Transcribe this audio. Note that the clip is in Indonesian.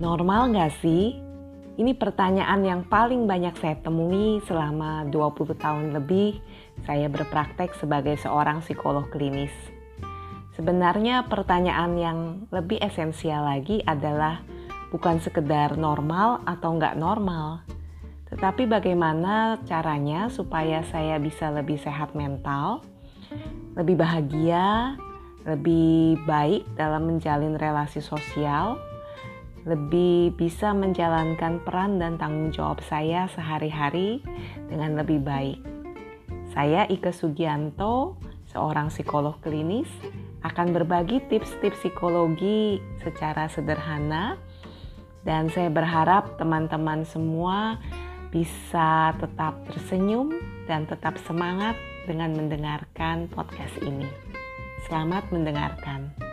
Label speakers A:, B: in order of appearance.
A: Normal nggak sih? Ini pertanyaan yang paling banyak saya temui selama 20 tahun lebih saya berpraktek sebagai seorang psikolog klinis. Sebenarnya pertanyaan yang lebih esensial lagi adalah bukan sekedar normal atau nggak normal, tetapi bagaimana caranya supaya saya bisa lebih sehat mental, lebih bahagia, lebih baik dalam menjalin relasi sosial, lebih bisa menjalankan peran dan tanggung jawab saya sehari-hari dengan lebih baik. Saya Ike Sugianto, seorang psikolog klinis, akan berbagi tips-tips psikologi secara sederhana dan saya berharap teman-teman semua bisa tetap tersenyum dan tetap semangat dengan mendengarkan podcast ini. Selamat mendengarkan.